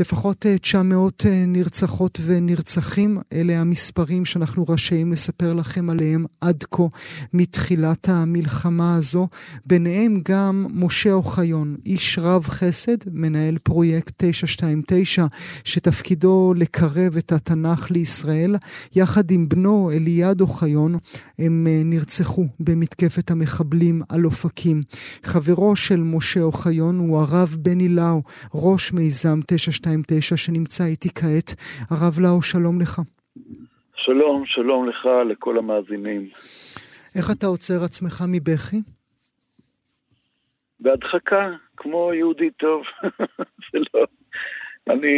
לפחות 900 נרצחות ונרצחים, אלה המספרים שאנחנו רשאים לספר לכם עליהם עד כה מתחילת המלחמה הזו. ביניהם גם משה אוחיון, איש רב חסד, מנהל פרויקט 929, שתפקידו לקרב את התנ"ך לישראל. יחד עם בנו אליעד אוחיון, הם נרצחו במתקפת המחבלים על אופקים. חברו של משה אוחיון הוא הרב בני לאו, ראש מיזם 929 שנמצא איתי כעת. הרב לאו, שלום לך. שלום, שלום לך, לכל המאזינים. איך אתה עוצר עצמך מבכי? בהדחקה, כמו יהודי טוב. זה לא... אני,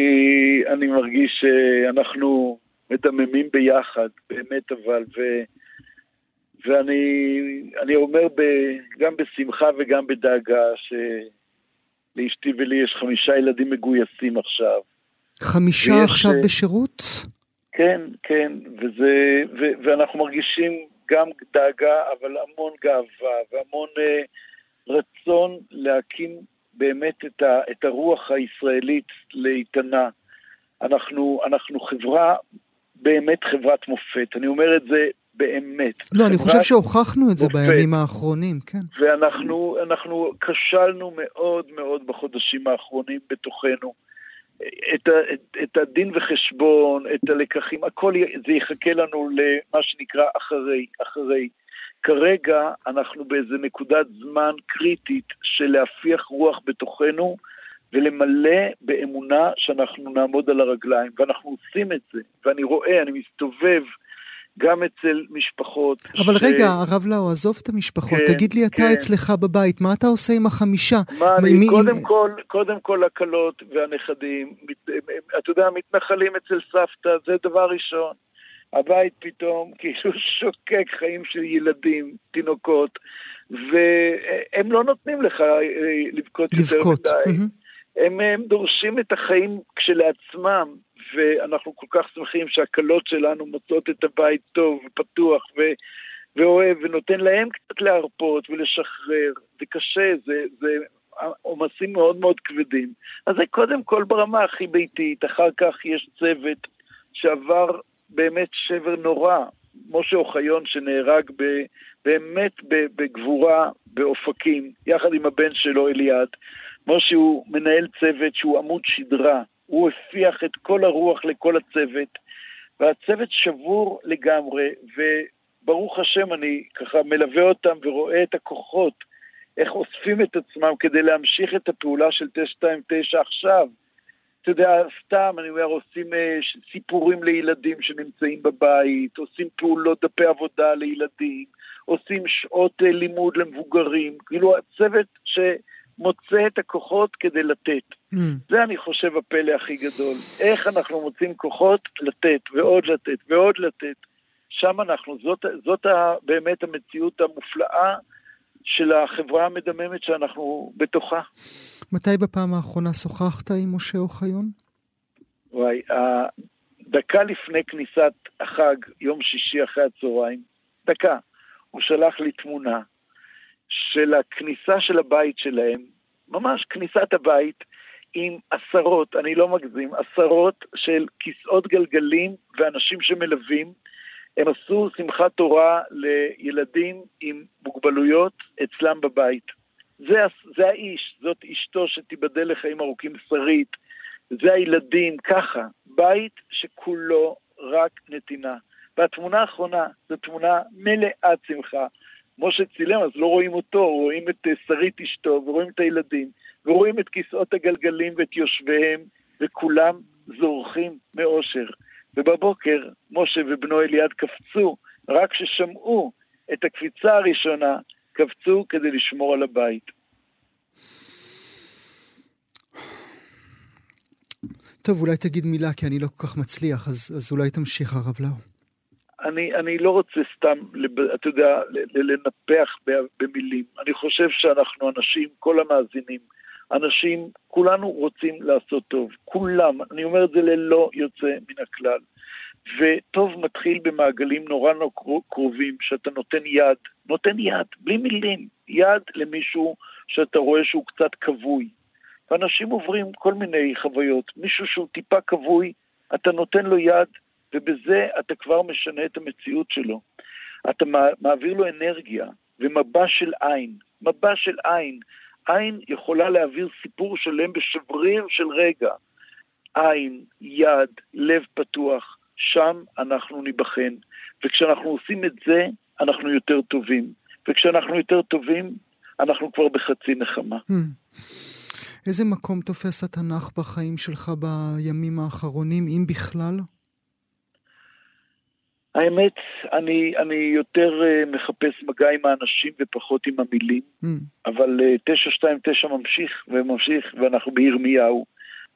אני מרגיש שאנחנו מדממים ביחד, באמת אבל, ו, ואני אומר ב, גם בשמחה וגם בדאגה שלאשתי ולי יש חמישה ילדים מגויסים עכשיו. חמישה ויש, עכשיו בשירות? כן, כן, וזה, ו, ואנחנו מרגישים גם דאגה, אבל המון גאווה והמון uh, רצון להקים באמת את, ה, את הרוח הישראלית לאיתנה. אנחנו, אנחנו חברה, באמת חברת מופת. אני אומר את זה באמת. לא, אני חושב שהוכחנו את זה מופת. בימים האחרונים, כן. ואנחנו כשלנו מאוד מאוד בחודשים האחרונים בתוכנו. את, ה, את, את הדין וחשבון, את הלקחים, הכל זה יחכה לנו למה שנקרא אחרי, אחרי. כרגע אנחנו באיזה נקודת זמן קריטית של להפיח רוח בתוכנו ולמלא באמונה שאנחנו נעמוד על הרגליים, ואנחנו עושים את זה, ואני רואה, אני מסתובב גם אצל משפחות. אבל ש... רגע, הרב לאו, עזוב את המשפחות, כן, תגיד לי אתה כן. אצלך בבית, מה אתה עושה עם החמישה? מה אני, מי, קודם, מי... כל, קודם כל הכלות והנכדים, אתה יודע, מתנחלים אצל סבתא, זה דבר ראשון. הבית פתאום כאילו שוקק חיים של ילדים, תינוקות, והם לא נותנים לך אה, לבכות יותר מדי. Mm-hmm. הם, הם דורשים את החיים כשלעצמם, ואנחנו כל כך שמחים שהכלות שלנו מוצאות את הבית טוב ופתוח ו, ואוהב, ונותן להם קצת להרפות ולשחרר. זה קשה, זה, זה עומסים מאוד מאוד כבדים. אז זה קודם כל ברמה הכי ביתית, אחר כך יש צוות שעבר באמת שבר נורא. משה אוחיון שנהרג ב, באמת בגבורה באופקים, יחד עם הבן שלו אליעד. משה הוא מנהל צוות שהוא עמוד שדרה, הוא הפיח את כל הרוח לכל הצוות, והצוות שבור לגמרי, וברוך השם אני ככה מלווה אותם ורואה את הכוחות, איך אוספים את עצמם כדי להמשיך את הפעולה של 929 עכשיו. אתה יודע, סתם, אני אומר, עושים אה, סיפורים לילדים שנמצאים בבית, עושים פעולות דפי עבודה לילדים, עושים שעות אה, לימוד למבוגרים, כאילו הצוות שמוצא את הכוחות כדי לתת. Mm. זה אני חושב הפלא הכי גדול. איך אנחנו מוצאים כוחות לתת, ועוד לתת, ועוד לתת. שם אנחנו, זאת, זאת באמת המציאות המופלאה של החברה המדממת שאנחנו בתוכה. מתי בפעם האחרונה שוחחת עם משה אוחיון? וואי, דקה לפני כניסת החג, יום שישי אחרי הצהריים, דקה, הוא שלח לי תמונה של הכניסה של הבית שלהם, ממש כניסת הבית, עם עשרות, אני לא מגזים, עשרות של כיסאות גלגלים ואנשים שמלווים. הם עשו שמחת תורה לילדים עם מוגבלויות אצלם בבית. זה, זה האיש, זאת אשתו שתיבדל לחיים ארוכים שרית, זה הילדים, ככה, בית שכולו רק נתינה. והתמונה האחרונה זו תמונה מלאת שמחה. משה צילם, אז לא רואים אותו, רואים את אה, שרית אשתו, ורואים את הילדים, ורואים את כיסאות הגלגלים ואת יושביהם, וכולם זורחים מאושר. ובבוקר משה ובנו אליעד קפצו, רק כששמעו את הקפיצה הראשונה, קפצו כדי לשמור על הבית. טוב, אולי תגיד מילה, כי אני לא כל כך מצליח, אז, אז אולי תמשיך, הרב לאו. אני, אני לא רוצה סתם, אתה יודע, לנפח במילים. אני חושב שאנחנו אנשים, כל המאזינים, אנשים, כולנו רוצים לעשות טוב. כולם, אני אומר את זה ללא יוצא מן הכלל. וטוב מתחיל במעגלים נורא נורא קרובים, שאתה נותן יד, נותן יד, בלי מילים, יד למישהו שאתה רואה שהוא קצת כבוי. ואנשים עוברים כל מיני חוויות. מישהו שהוא טיפה כבוי, אתה נותן לו יד, ובזה אתה כבר משנה את המציאות שלו. אתה מעביר לו אנרגיה ומבע של עין. מבע של עין. עין יכולה להעביר סיפור שלם בשבריר של רגע. עין, יד, לב פתוח, שם אנחנו ניבחן. וכשאנחנו עושים את זה, אנחנו יותר טובים. וכשאנחנו יותר טובים, אנחנו כבר בחצי נחמה. Hmm. איזה מקום תופס התנ"ך בחיים שלך בימים האחרונים, אם בכלל? האמת, אני, אני יותר uh, מחפש מגע עם האנשים ופחות עם המילים, mm. אבל uh, 929 ממשיך וממשיך, ואנחנו בירמיהו.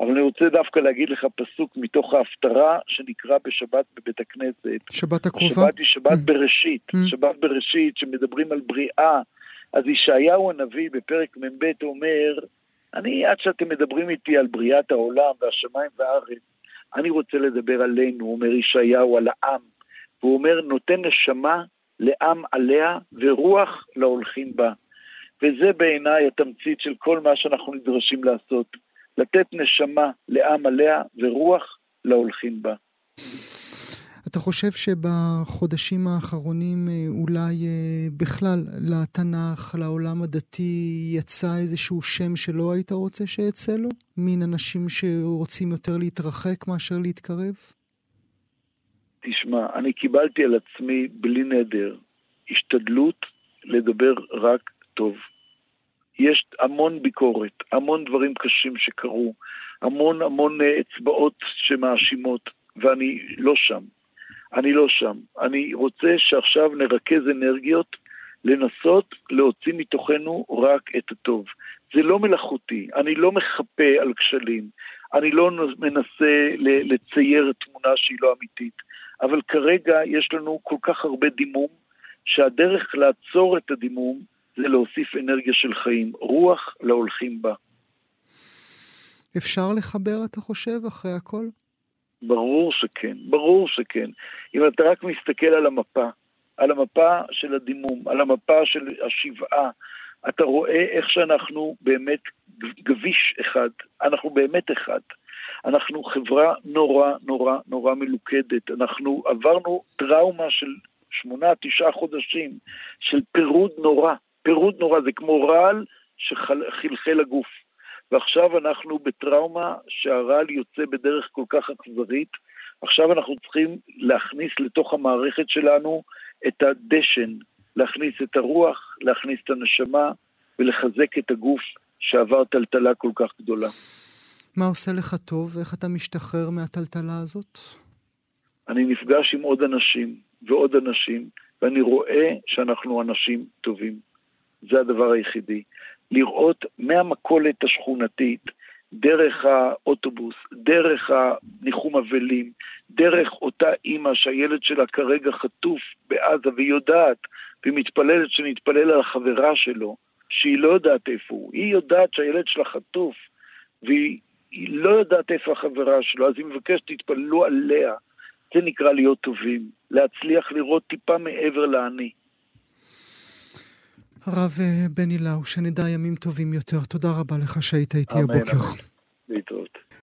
אבל אני רוצה דווקא להגיד לך פסוק מתוך ההפטרה שנקרא בשבת בבית הכנסת. שבת הקרובה? שבת היא שבת mm. בראשית, mm. שבת בראשית, שמדברים על בריאה. אז ישעיהו הנביא בפרק מ"ב אומר, אני, עד שאתם מדברים איתי על בריאת העולם והשמיים והארץ, אני רוצה לדבר עלינו, אומר ישעיהו, על העם. והוא אומר, נותן נשמה לעם עליה ורוח להולכים בה. וזה בעיניי התמצית של כל מה שאנחנו נדרשים לעשות. לתת נשמה לעם עליה ורוח להולכים בה. אתה חושב שבחודשים האחרונים אה, אולי אה, בכלל לתנ"ך, לעולם הדתי, יצא איזשהו שם שלא היית רוצה שיצא לו? מין אנשים שרוצים יותר להתרחק מאשר להתקרב? תשמע, אני קיבלתי על עצמי בלי נדר השתדלות לדבר רק טוב. יש המון ביקורת, המון דברים קשים שקרו, המון המון אה, אצבעות שמאשימות, ואני לא שם. אני לא שם. אני רוצה שעכשיו נרכז אנרגיות לנסות להוציא מתוכנו רק את הטוב. זה לא מלאכותי, אני לא מחפה על כשלים, אני לא מנסה לצייר תמונה שהיא לא אמיתית, אבל כרגע יש לנו כל כך הרבה דימום, שהדרך לעצור את הדימום זה להוסיף אנרגיה של חיים, רוח להולכים בה. אפשר לחבר, אתה חושב, אחרי הכל? ברור שכן, ברור שכן. אם אתה רק מסתכל על המפה, על המפה של הדימום, על המפה של השבעה, אתה רואה איך שאנחנו באמת גביש אחד, אנחנו באמת אחד. אנחנו חברה נורא נורא נורא מלוכדת, אנחנו עברנו טראומה של שמונה, תשעה חודשים של פירוד נורא. פירוד נורא, זה כמו רעל שחלחל לגוף. ועכשיו אנחנו בטראומה שהרעל יוצא בדרך כל כך אכזרית. עכשיו אנחנו צריכים להכניס לתוך המערכת שלנו את הדשן, להכניס את הרוח, להכניס את הנשמה ולחזק את הגוף שעבר טלטלה כל כך גדולה. מה עושה לך טוב? איך אתה משתחרר מהטלטלה הזאת? אני נפגש עם עוד אנשים ועוד אנשים, ואני רואה שאנחנו אנשים טובים. זה הדבר היחידי. לראות מהמכולת השכונתית, דרך האוטובוס, דרך הניחום אבלים, דרך אותה אימא שהילד שלה כרגע חטוף בעזה והיא יודעת, והיא מתפללת שנתפלל על החברה שלו, שהיא לא יודעת איפה הוא. היא יודעת שהילד שלה חטוף, והיא לא יודעת איפה החברה שלו, אז היא מבקשת, תתפללו עליה. זה נקרא להיות טובים, להצליח לראות טיפה מעבר לאני. הרב אה, בני לאו, שנדע ימים טובים יותר. תודה רבה לך שהיית איתי הבוקר. להתראות.